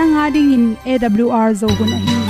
nanga ding in awr zo gun a hi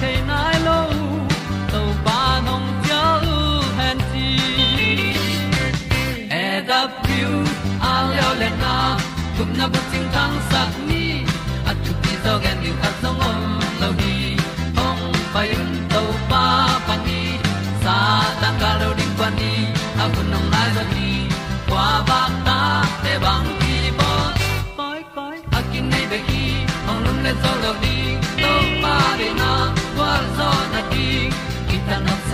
Chiu the nai lo to pa nong pia han ti e da a leo le na gup na bu chiu tang sắc ni at tu pi zo gen ni at song om lo đi. Ong pa yun tàu ba pa ni sa ta ka lo ding pa ni a bu nong lai za ni kwa ba ta te bang ki bo koi koi a nei be ki ong lum le zo lo ni de na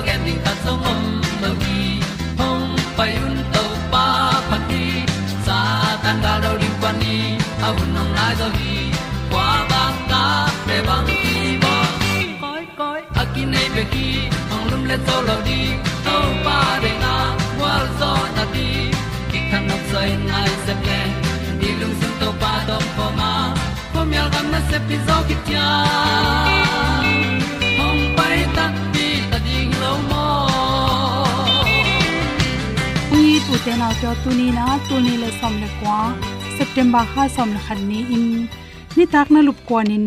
ti gen ding ta song om lo gi hong pai un tàu pa pa ti. Sa tan ga do ri pa ni a un nong lai do gi kwa ba ta pe bang ki bo koi koi a ki nei be ki ong lum le to lo di pa de na wa zo na ti ki kan nok sai nai se ple ni lung sun to pa do po ma. Po mi gam na se pi zo ki tia te na to tu na tu le som le kwa september ha som le khan ni in ni tak na lup kwa nin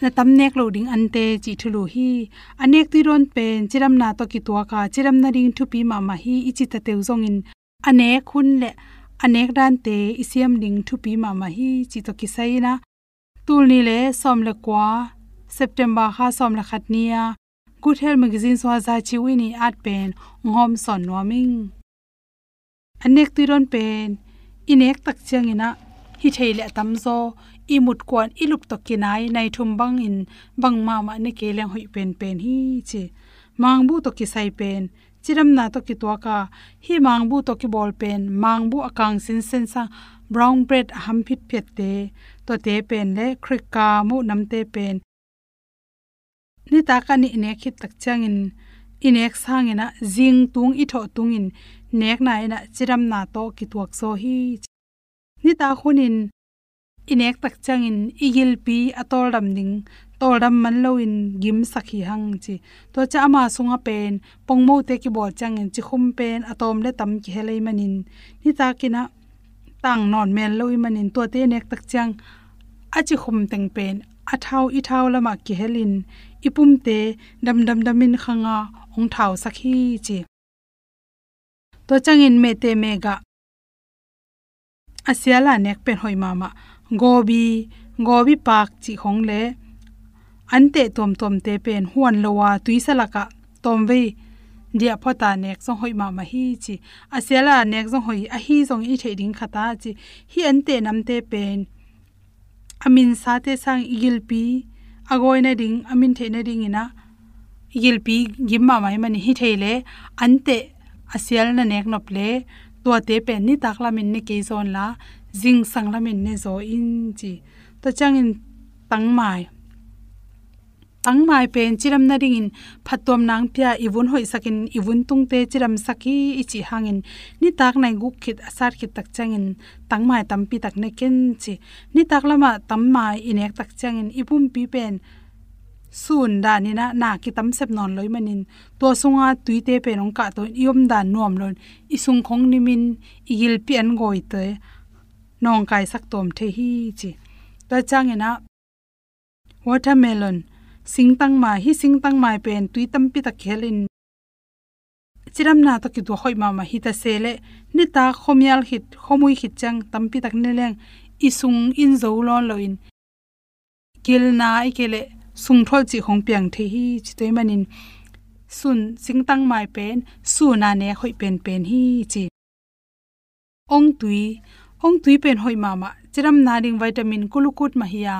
na tam nek lo ding ante chi thulu hi anek ti ron pen chiram na to ki to ka chiram na ring thu pi ma ma hi ichi ta teu zong in ane khun le anek dan te isiam ding thu pi ma ma hi chi to ki sai na tul ni le som le kwa september kha som la nia good health magazine so za chi wi at pen ngom son noming anek ti ron pen, inek tak chang ina, hi theile tam zo, i mut kwan i lup to nai thum bang in, bang ma ma ne ke leng hoi pen pen hi chi. Mang bu to ki sai pen, chiram na to ki to ka, hi mang bu to ki bol pen, mang bu akang sin sen sa, brown bread ham phit phet te, to te pen le, khrik ka mu nam te pen. Ni ta ka ni ne khit tak chang in, inek sang ina jing tung i tho tung in nek na ina chiram na to ki tuak so hi ni ta khunin inek tak chang in igil pi atol ram ding tol ram man lo in gim sakhi hang chi. To cha ma sunga pen, pongmo te ki bol chang in chi khum pen atom le tam ki helei manin. Ni ta kina tang non men lo i manin, to te nek tak chang a chi khum teng pen, a thau i thau lama ki helin. Ipum te dam dam damin khanga, ong thau sakhi chi to changin me te mega asiala nek pen hoi mama gobi gobi pak chi khong le ante tom tom te pen huan lowa tuisalaka tomve dia phota nek song hoi mama hi chi asiala nek song hoi a hi song i thading khata chi hi ante nam te pen amin sa te sang igil pi agoi na ding amin the na ding ina igil pi gimma mai mani hi theile ante asial na nek nop le to te pen ni tak la min ne ke zon la jing sang la min ne zo in chi. Ta chang in tang mai. Tang mai pen chiram na ring in phatom nang pya iwun hoi sakin iwun tung te chiram saki ichi hangin ni tak nai guk khit, asar khit tak changin tang mai tam pi tak ne ken chi. Ni tak lama tam mai inek tak changin ipum pi pen sun da ni na na ki tam sep non loi manin to sunga tuite pe nong ka to yom da nom lon isung khong ni min igil pi an goi te nong kai sak tom the hi chi ta changena watermelon singtang ma hi singtang mai pen tui tam pi ta khelin chiram na to ki du hoi ma ma hi ta sele ni ta khomyal hit khomui hit chang tam pi tak ne leng isung in zo lon loin kil na i kele sung thol chi khong piang the hi, chi toy manin sun singtang mai pen, su na ne khoi pen pen hi, chi. Ong tui. Ong tui pen hoi ma ma. Chiram na ding vitamin kulukut ma hiya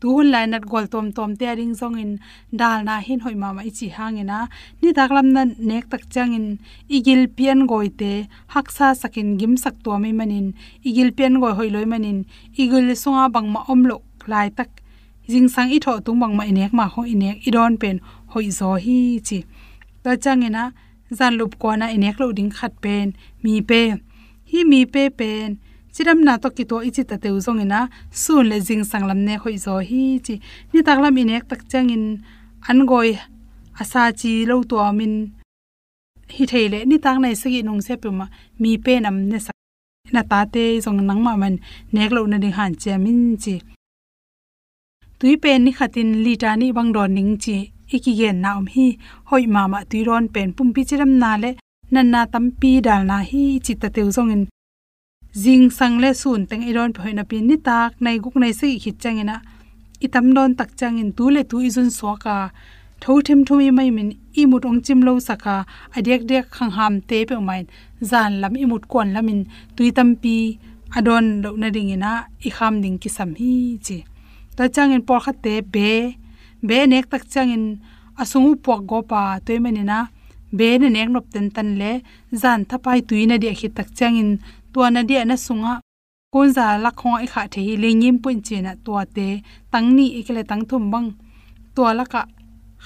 tu hun lai nat gol tom tom te ring zong in. Dal na hin hoi ma ma ichi hangena ni daklam na nek tak chang in. Igil pian goi te. Haksa sakin gim sak to mai manin igil pian goi hoi loi manin igil sunga bang ma om lo lai tak jing sang i tho tung bang ma inek ma ho inek idon pen hoi zo hi chi. Ta chang ina zan lup ko na inek lo ding khat pen, mi pe. Hi mi pe pen. Chiram na to ki to ichi ta teu zong ina sun le jing sanglam ne hoi zo hi chi. Ni tak lam inek tak chang in an goi asa chi lo to min hi theile ni tak nai sagi nong se puma mi pe nam ne sa. Na ta te zong nang ma man nek lo na ding han che min chi tui pen ni khatin li ta ni bang don ning chi. Iki gen na om hi, hoi ma ma tui ron pen pum pi chiram na le, nan na tam pi dal na hi chi ta teu zong in jing sang le sun teng i ron phoi na pin ni tak, nai guk nai se khit changena itam don tak chang in tu le tu i jun so ka. Tho them thumi mai min, i mut ong chim lo saka adek dek khang ham te pe mai. Zan lam i mut kon lamin tuitam pi adon lo na ding ina i kham ding ki sam hi chi ta changin por kha te be be nek tak changin asungu pok go pa toy manina be ne nek nop ten tan le zan tha thapai tuina de khi tak changin tua na dia na sunga kon za la kho i kha the hi le nyim pun che na tua te tang ni ikle tang thum bang tua la ka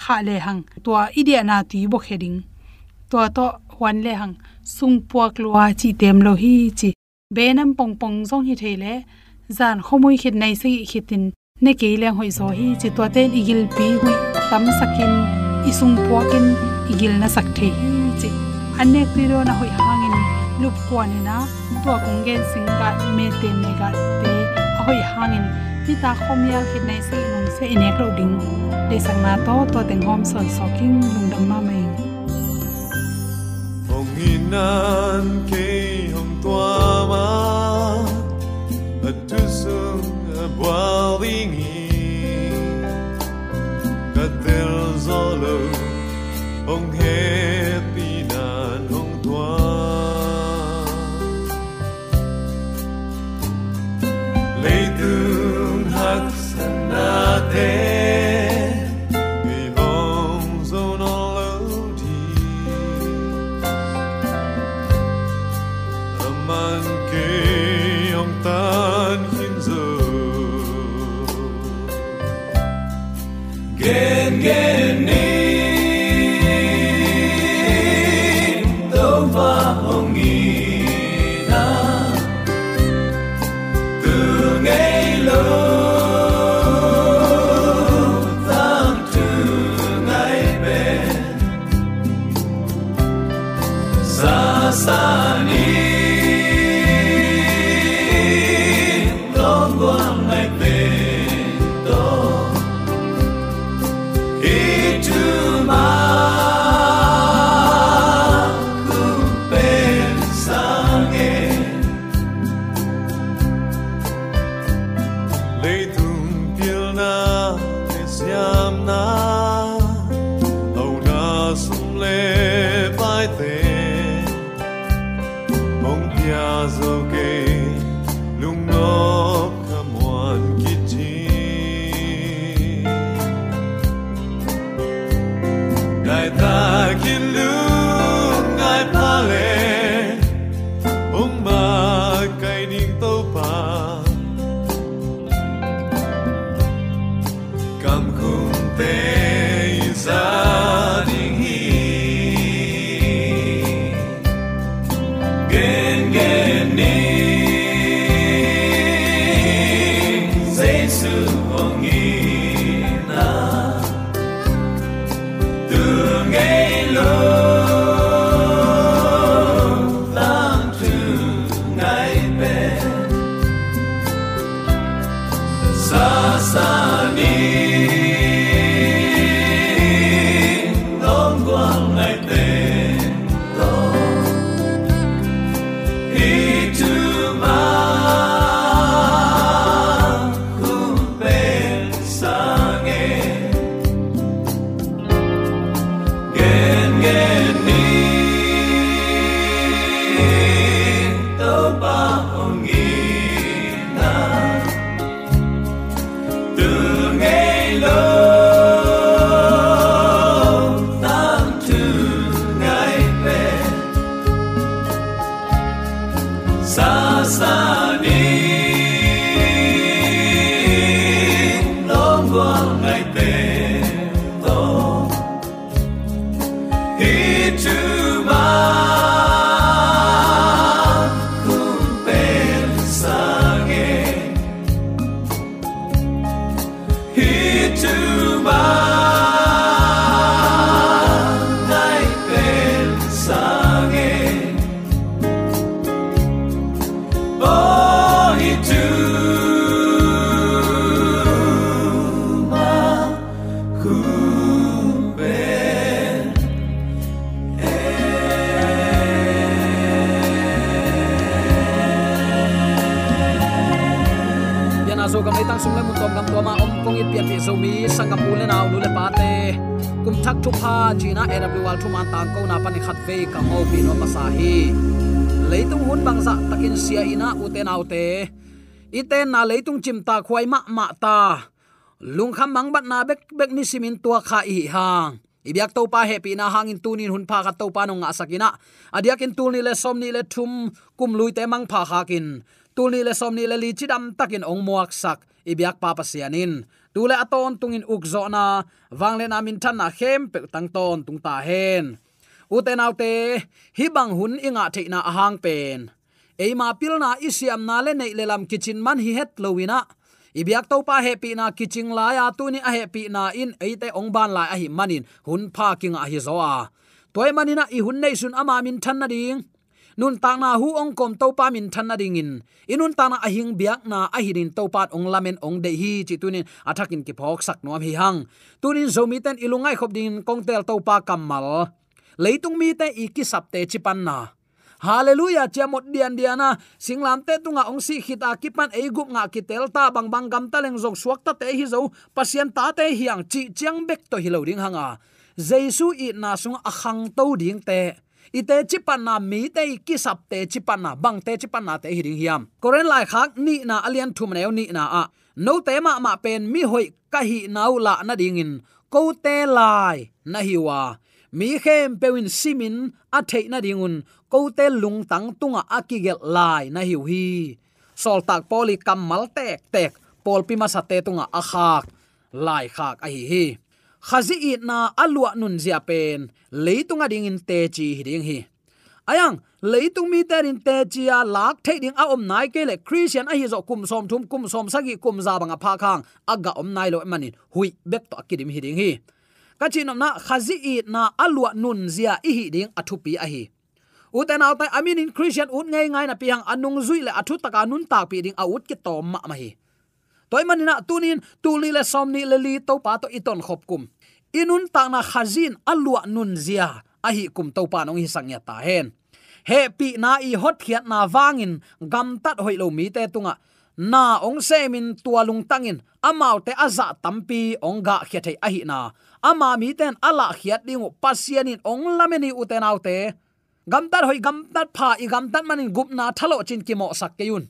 kha le hang tua idia na ti bo kheding tua to wan le hang sung puak lua chi tem lo hi chi be nam pong pong zong hi thele zan khomui khit nei se khitin ne ke leng hoi zo hi chi to ten igil pi hui tam sakin isung puakin igil na sak the hi chi anek ti ro na hoi hangin lup kwa ni na to kong gen sing ga me te me ga te hoi hangin ti ta khom ya khit nai se nong se ine kro ding de sang na to to teng hom son soking lung dam ma mai hong inan ke hong Sani. Ve ka ngo pi no pasa hi. Leitung hun bang za takin sia ina uten autte iten na leitung chimta khwai ma ma ta lung kham mang bat na bek bek ni simin tua kha i hang ibyak to pa happy na hangin tunin hun pha ka to pa no nga sakina adiakin tul ni le som ni le thum, kum lui te mang pha kha kin le somni le li chidam takin ong muak sak. Ibyak papa sianin. Tule aton tungin ukzo na. Wangle na min than na khem pe tang ton tung ta hen. Uten autte hi bang hun inga theina ahang pen. Eima pilna isiam na le nei lelam kitchen man hi het lowina ibyak to pa happy na kiching la ya tu ni a happy na in. Eite ong ban la a hi manin. Hun pha king a hi zo a. Toy manina i hun nei sun ama min than na ding nun ta na hu ong kom to pa min than na ding in. Inun ta na ahing biak na ahirin to pat ong lamen ong de hi chi tunin athakin ki phok sak nom hi hang. Tunin zomi ten ilungai khop ding kong tel to pa kamal leitung mi te iki sapte chipan na. Hallelujah chamot dian diana singlam te tunga ong si khita kipan e gup nga ki tel ta bang bang gam ta leng jong suak ta te hi zo. Pasien ta te hiang chi chiang bek to hi lo ding hanga. Jesu i na sung akhang to ding te ite chipan na mi te ki sap te chipan na bang te chipan na te hiring hiam. Koren lai khak ni na alian thum neu ni na a. No te ma ma pen mi hoi ka hi nau la na ding in. Ko te lai na hiwa mi khem pewin simin a theina dingun ko te lung tang tunga akigel lai na hiu hi sol tak poli kamal tek tek. Pol pi ma sa te tunga a khak. Lai khak a hi hi khazi it na alwa nun zia pen. Leitunga ding in te chi ding hi. Ayang, leitung mi ter in te chia lak the ding a om nai ke le christian a hi zo kum som thum kum som sagi kum za banga pha khang. Aga om nai lo manin hui, bek to akidim hi ding hi. Ka chinom na, khazi i na alwa nun zia i hi ding athupi a hi. Uten aw tai amin in christian ut ngai ngai na piang anung zui le athu taka nun tak pi ding out ki tom ma ma hi. Toy manina tunin tuli le somni le li to pa to iton khop kum inun ta na khazin alwa nun zia. Ahi kum to pa nong hi sangya ta hen. He pi na i hot khiat na wangin gam tat hoi lo mi te tunga. Na ong se min tua lung tangin amau te aza tampi ong ga khiat a ahi na. Ama mi ten ala khiat ding pasianin ong lameni uten autte gam tat hoi, gam tat pha i, gam tat manin gup na thalo chin ki mo sak ke yun.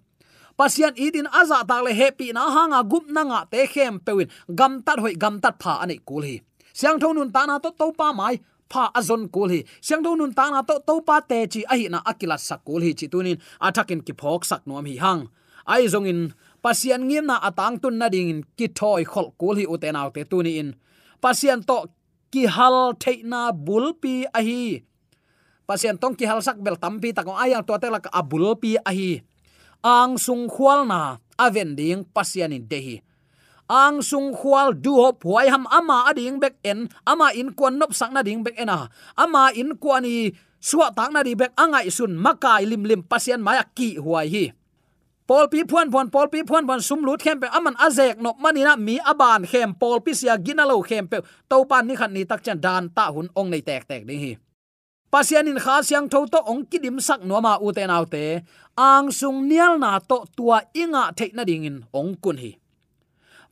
Pasian idin aza tak le happy na hanga gup na nga te khem pewin gam tat hoi, gam tat pha ani kul hi siang thon nun ta na to to pa mai, pha azon kul hi. Siang thon nun ta na to to pa te chi a hi na akila sak kul hi chi tunin. Athakin ki phok sak nom hi hang. Ai zong in, pasian ngim na atang tun na ding in, ki thoi khol kul hi uten autte tuni in. Pasian to ki hal theina bulpi a hi. Pasian tong ki hal sak bel ta takong ayang to te lak abul pi a hi. Ang sung khwal na aven ding pasianin dehi ang sung khwal du hop huai ham ama ading bek en, ama in kwan nop sang na ding bek ena ama in kwani suwa tak na di bek angai sun makai lim lim pasien maya ki huai hi. Pol pi phuan phuan pol pi phuan phuan, sum lut khem pe, aman azek no manina mi aban khem pol pi sia ginalo khem pe to pan ni khan ni tak chan dan ta hun ong nei tek tek ding hi. Pasian in kha siang tho to ong kidim sak no ma u te nau te ang sung nial na to tua inga the na ding in, ong kun hi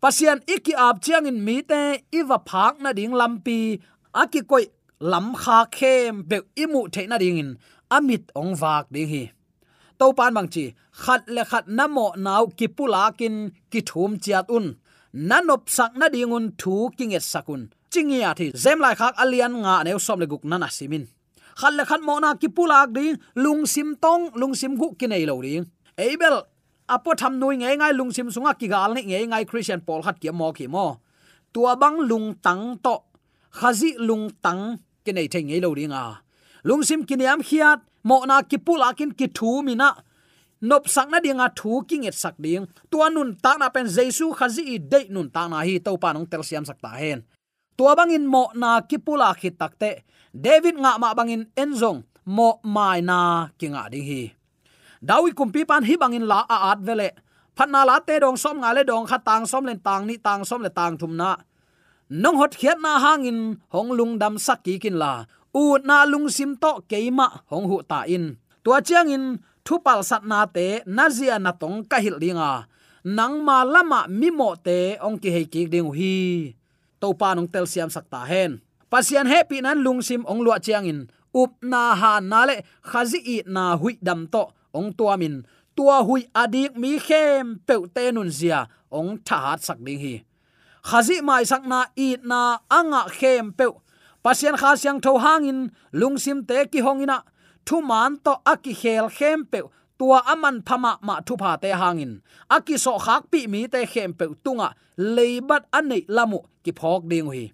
pasian iki ap chiang in mi te iwa phak na ding lampi, aki koi lam kha khem be imu the na ding in amit ong vak ding hi. To pan bang chi, khat le khat na mo nau ki pula kin ki thum chiat un. Nanop sak na dingun thu kinget sakun chingia thi, zem lai khak alian nga neu som le guk nana simin khat le khat mo na ki pulak ding, lung sim tong, lung sim gu ki nei lo ding. Abel apo tham nui nge ngai lung sim sunga ki gal ni nge ngai christian paul khat ki mo ki mo. Tua bang lung tang to, khazi lung tang ke nei thei nge lo ringa a lung sim ki niam khiat mo na ki pulakin ki thu mina nop sak na dinga thu king et sak ding. Tua nun ta na pen jesu khazi i de nun ta na hi to pa nong tel siam sak ta hen. Tua bangin mo na ki pula khit takte david nga ma bangin enzong, mo mai na kinga ding hi dawi kumpi pan hi bangin la a at vele. Phatna la te dong som nga le dong kha tang som len tang ni tang som le tang thum na. Nong hot khiat na hangin, hong lung dam sakki kin la. U na lung sim to keima, hong hu ta in. Tua chiang in thupal sat na te nazia na tong ka hil linga nang ma lama mi mo te, ong ki hei ki ding hi. To pa nong tel siam sakta hen. Pasian happy nan lungsim ong lua chiang in. Up na ha na le khazi i na hui dam to ong tua min, tua hui adik mi khem pe te nun zia, ong tha hat sak ding hi. Khazi mai sak na i na anga khem pe pasien kha siang tho hangin lungsim te ki hongina thu man to aki khel khem pe tua aman phama ma thu pha te hangin aki so khak pi mi te khem pe tunga. Leibat anei lamu, ki phok ding hi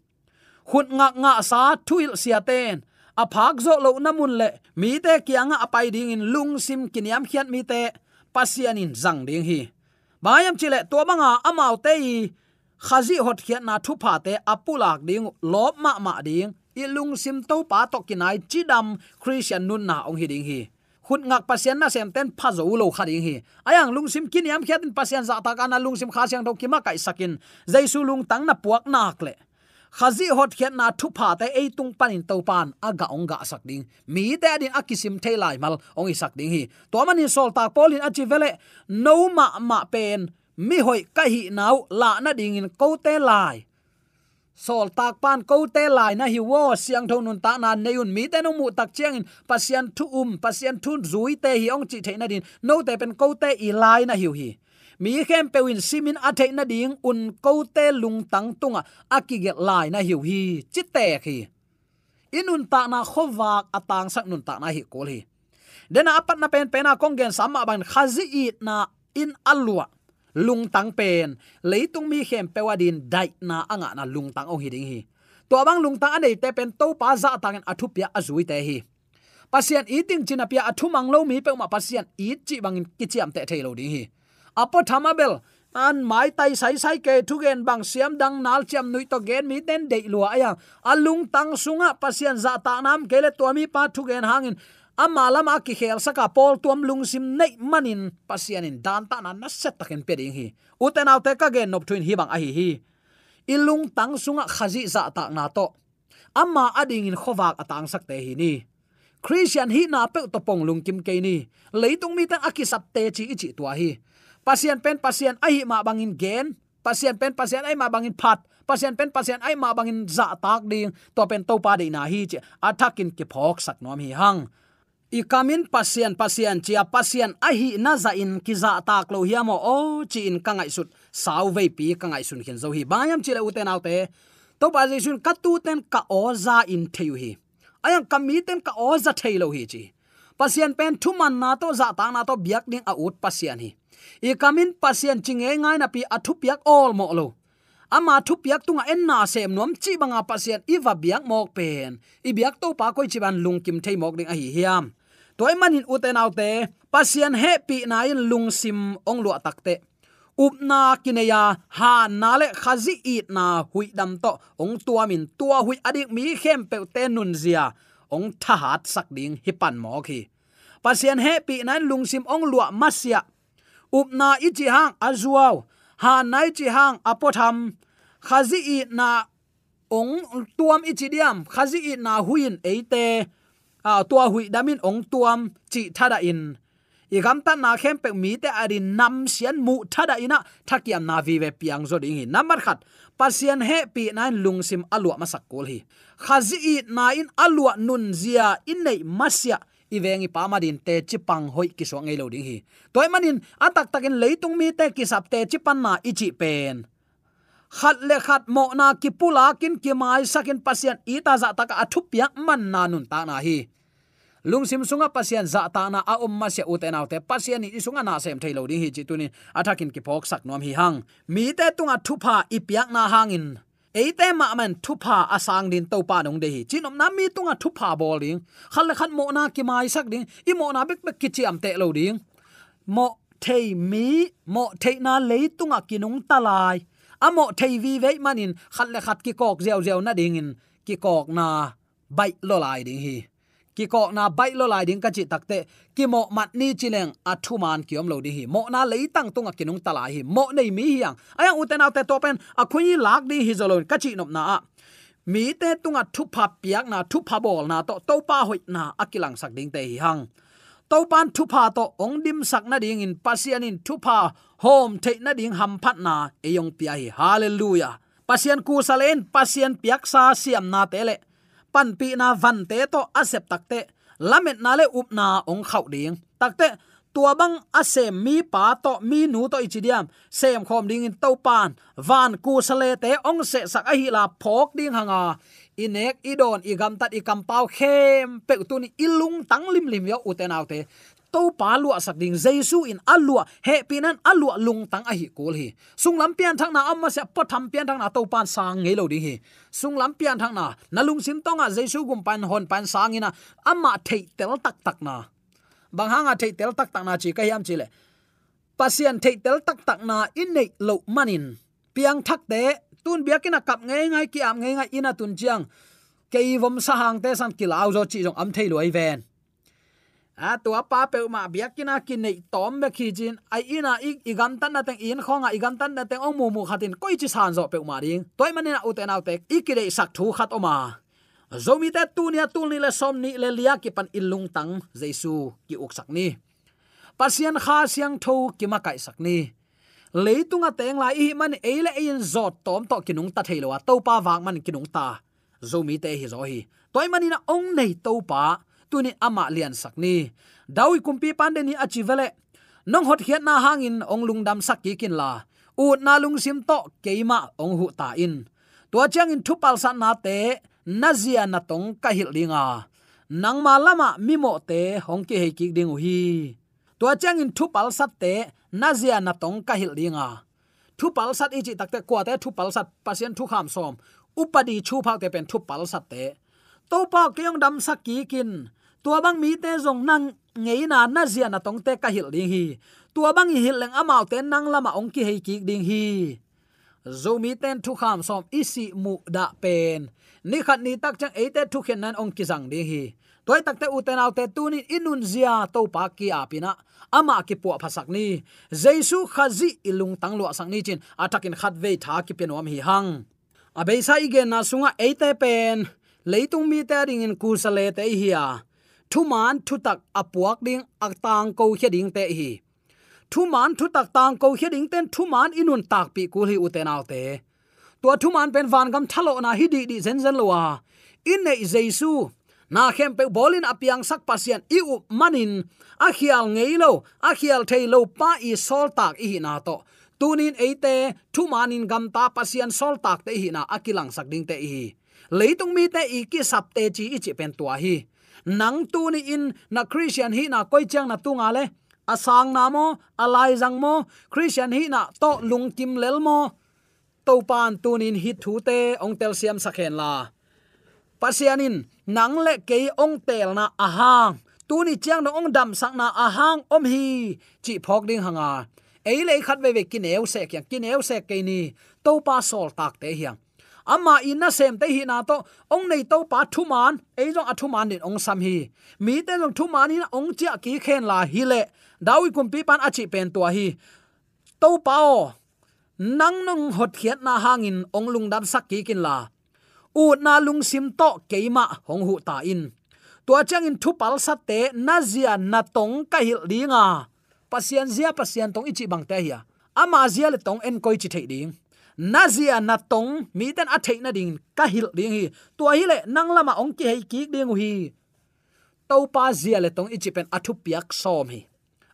khut nga nga sa thuil sia ten a phak zo lo namun le, mi te kianga apai ding in lung sim kiniam khiat mi te, pasian in zang ding hi. Bayam chile to banga amau te i, khazi hot khiat na thu pha te apulak ding, lop ma ma ding, i lung sim to pa to kinai chidam christian nun na ong hi ding hi. Khut ngak pasian na sem ten pha zo lo kha ding hi. Ayang lung sim kiniam khiat in pasian za ta kana lung sim kha siang do ki ma kai sakin. Jaisu lung tang na puak nak le khazi hot khiat na thu pha te ei tung panin to pan, aga onga sak ding. Mi te din akisim thailai mal, ong sak ding hi. To mani sol ta polin achi vele, no ma ma pen, mi hoi ka hi nau, la na ding in ko te lai. Sol tak pan ko te lai na hi wo, siang thon nun ta na neun mi te no mu tak chiang in, pasian thu um pasian thu zui te hi ong chi the na din. No te pen ko te i lai na hiu hi mi khem pewin simin a na ding un ko te lung tang tunga akige lai na hiu hi, chi te khi. Inun ta na khowak atang sak nun ta na hi kol hi. Dena apat na pen pena kongen sama ban khazi it na in alwa lung tang pen, leitung mi khem pewadin dai na anga na lung tang ong hiding hi. To bang lung tang anei te pen to pa za tang athupya azui te hi. Pasian eating chinapia pia mang lo mi pe ma pasian eat chi bangin kichiam te thelo ding hi apo thamabel an mai tai sai sai ke thu gen bang siam dang nal cham nui to gen mi ten dei lua aya. Alung tang sunga pasian za ta nam kele to mi pa thu gen hangin. Ama lama ki khel saka pol tuam lungsim nei manin pasianin dan ta na na set takin peding hi. Uten autte ka gen nop twin hi bang a hi hi. Ilung tang sunga khazi za ta na to. Ama ading in khowak atang sak te hi ni. Christian hi na pe to pong lung kim ke ni. Leitung mi tan akisap te chi ichi tua hi pasien pen, pasien ai ma bangin gen. Pasien pen, pasien ai ma bangin phat. Pasien pen, pasien ai ma bangin za tak ding. To pen to pa de na hi che athakin ke phok sak nom hi hang. I kamin pasien pasien chia pasien ahi na za in kiza tak lo hiamo o, chi in kangai sut. Sau ve pi kangai sun khen zo hi. Bayam chile uten autte to pa sun ka tu ten ka o za in theu hi. Ayang kami ten ka o za thailo hi chi. Pasien pen thuman na to za ta na to biak ding a ut pasien hi i kamin pasien ching e ngai na pi athu piak all mo lo. Ama thu piak tunga en na sem nom chi banga pasien i va biak mok pen. I biak to pa koi chi ban lung kim thei mok ding a hi hiam. Toy manin uten autte pasien he pi na in lungsim ong lu takte upna kineya, ha nale khazi it na hui dam to. Ong tua min tua hui adik mi khem pe te nun zia. Ong tha hat sak ding hi. Pan mo khi pasian happy na lungsim ong lua masia upna ichi hang azuaw ha nai chi hang apotham khazi i na ong tuam ichi diam. Khazi i na huin eite. A tua hui damin ong tuam chi thada in. I gam ta na khem pe mi te ari nam sian mu thada ina. Thakiam na vi ve piang zo ding hi. Number khat. Pasien he pi nan lungsim alwa masakol hi. Khazi i na in alwa nun zia in nei masya ivengi pamadin te chipang hoi ki so ngei lo ding hi. Toy manin, atak takin leitung mi te ki sap te chipan na ichi pen. Khat le khat mo na ki pula kin ki mai sakin pasian ita za taka athu yak man na nun ta na hi. Lung sim sunga pasien za ta na a um ma se uten autte pasien ni sunga na sem thailo ding hi chi tunin athakin ki phok sak nom hi hang. Mi te tunga thupa ipiak na hangin eite ma man thupa asang din to pa nong de hi. Chinom na mi tunga thupa bol ding. Khal khat mo na ki mai sak ding. I mo na bek bek ki chiam te lo ding. Mo thei mi, mo thei na le leitunga kinung talai amo thei vi ve manin, khal le khat ki kok zeu zeu na ding in. Ki kok na bai lo lai ding hi ki ko na bai lo lai ding ka chi takte ki mo mat ni chileng a thu man kiom lo di hi. Mo na lei tang tunga kinung tala hi. Mo nei mi hiang aya uten autte topen, a khuni lak di hi zolon ka chi nop na a. Mi te tunga thu pha piak na, thu pha bol na to to pa hoi na akilang sak ding te hi hang. To pan thu pha to ong dim sak na ding in pasian in thu pha, hom the na ding ham phat na eyong pia hi. Hallelujah. Pasian ku salen pasian piak sa siam na tele pan pi na van te to asep takte, lamet na le up na ong khau ding. Takte, tua bang asem mi pa to mi nu to ichidiam sem khom ding in to pan, van ku sale te ong se sak a hi la phok ding hanga. Inek, idon, igam tat ikam pau khem pe tu ni ilung tang lim lim yo uten autte to pa lua sak ding jesu in alua he pinan alua lung tang a hi kul hi sung lam pian thang na amma se pa tham pian thang na to pan sang ngei lo ding hi sung lam pian thang na na lung sim tonga jesu gum pan hon pan sang ina amma thei tel tak tak na. Bang hanga thei tel tak tak na chi ka yam chi le pasian thei tel tak tak na in nei lo manin piang thak te tun biakina kap ngai ngai ki am ngai ngai ina tun chiang. Kei vom sa hang te san kilau zo chi jong am thei loi ven a tua pa pe ma biakina kin nei tom me khi jin ai ina i igam tan na teng in khonga igam tan na teng ong mu mu khatin koi chi san zo pe ma ring. Toy manina uten autte ikire sak thu khat oma. Zomi te tu nia tul ni le som ni le lia ki pan ilung tang jesu ki uk sak ni. Pasian kha siang tho ki ma kai sak ni. Leitunga teng lai hi man eile ein zot tom to kinung ta thailo to pa wang man kinung ta. Zomi te hi zo hi. Toy manina ong nei to pa tuni ama lian sakni. Dawi kumpi pande ni achi vele. Nong hot hiat na hangin ong lungdam sakki kin la. U na lung sim to keima ong hu ta in. Tua chang in thupal san na te, nazia na tong ka hil linga nang ma lama mimo te hong ki he ki ding hi. Tua chang in thupal sat te, nazia na tong ka hil linga thupal sat ichi takte kwa te thupal sat pasien thu kham som. Upadi chu phak te pen thupal sat te. To pa kyong dam sakki kin tua bang mi te zong nang, ngei na na zia na tong te ka hil ding hi. Tua bang hi leng amao te nang lama ong ki hei ki ding hi. Zo mi ten thu kham som isi mu da pen. Ni khat ni tak chang ate thu khen nan ong ki jang ding hi. Toy takte uten autte tunin inun zia to pa ki apina ama ki pu phasak ni. Jesu khazi ilung tanglo sang ni chin. Atakin khat ve tha ki penom hi hang. Abeisa igen na sunga ate pen. Leitung mi te ring in kusale te hi a thu man thu tak apuak ding ak tang ko khia ding te hi. Thu man thu tak tang ko khia ding ten thu man inun tak pi kul hi uten autte tua thu man pen van gam thalo na hi di di zen zen lowa in nei jesu na khem pe bolin apiang sak pasian i u manin, a khial ngei lo, a khial thei lo pa i sol tak i na to. Tunin eite thu manin gam ta pasian sol tak te hi na akilang sak ding te hi. Leitung mi te i ki sap te chi i chi pen tua hi nang tu ni in na christian hi na koi chang na tu nga le. Asang na mo, alai jang mo, christian hi na to lung kim lel mo. To pan tunin hi thu te, ong tel siam sakhen la. Pasianin nang le ke ong tel na ahang. Tuni chiang no ong dam sak na ahang om hi. Chi phok ding hanga. Ei le khat ve ve kineu se kyang kineu se ke ni. To pa sol tak te hiang ama inna sem te hi na to, ong nei to pa thu man, ei jong athu man din ong sam hi. Mi te jong thu man in ong chia ki khen la hi le. Dawi kum pi pan achi pen to hi. To pa o, nang nong hot khiat na hangin ong lung dam sak ki kin la. U na lung sim to keima hong hu ta in. Tua chang in thu pal sa te, na zia na tong ka hil dinga pasian zia pasian tong ichi bang te hi ama zia le tong en koi chi thei ding nazia na tong, mi ten a theina ding, ka hil ding hi. Tua hi le nang lama ong ki hei ki ding hi. To pa zia le tong ichi pen athu piak som hi.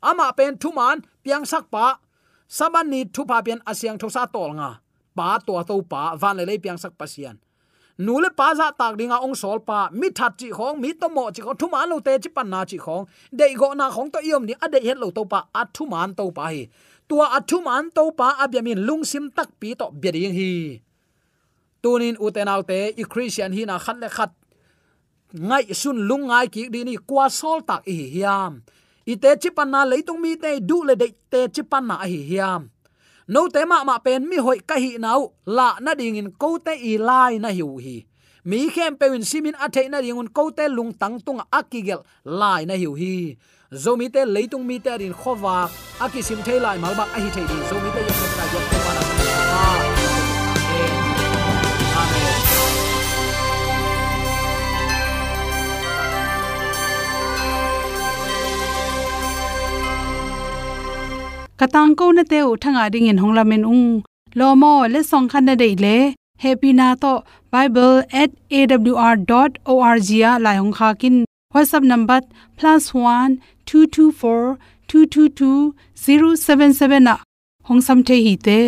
Ama pen thu man piang sak pa. Saban ni thu pa pen asyang thosa tol nga. Pa to to pa van le le piang sak pasian nu le pa za tak dinga ong sol pa. Mi that chi khong, mi to mo chi ko thu man lo te chi pan na chi khong. De go na khong to yom ni ade het lo to pa athu man to pa hi tua athum an to pa abyamin lungsim tak pi to beding hi. Tunin utenaute i christian hi na khat le khat. Ngai sun lung ngai ki di ni kwa sol tak hi hiam. Ite te chipan na leitung mi te du le de te chipan na hi hiam. No te ma ma pen mi hoi ka hi nau, la na ding in ko te i lai na hiu hi. Mi khem pe win simin athe na ding un ko te lung tang tung akigel lai na hiu hi zomi te leitung mi te rin khowa akisim thei lai mal bak a hi thei di zomi te yam ta jok te mana katang ko na te u thanga ding in honglamen ung. Lomo le song khan na dei le. Happy na to bible@awr.org ya la hong kha kin. Whatsapp number +1 224 222 077 na hong sam the hi te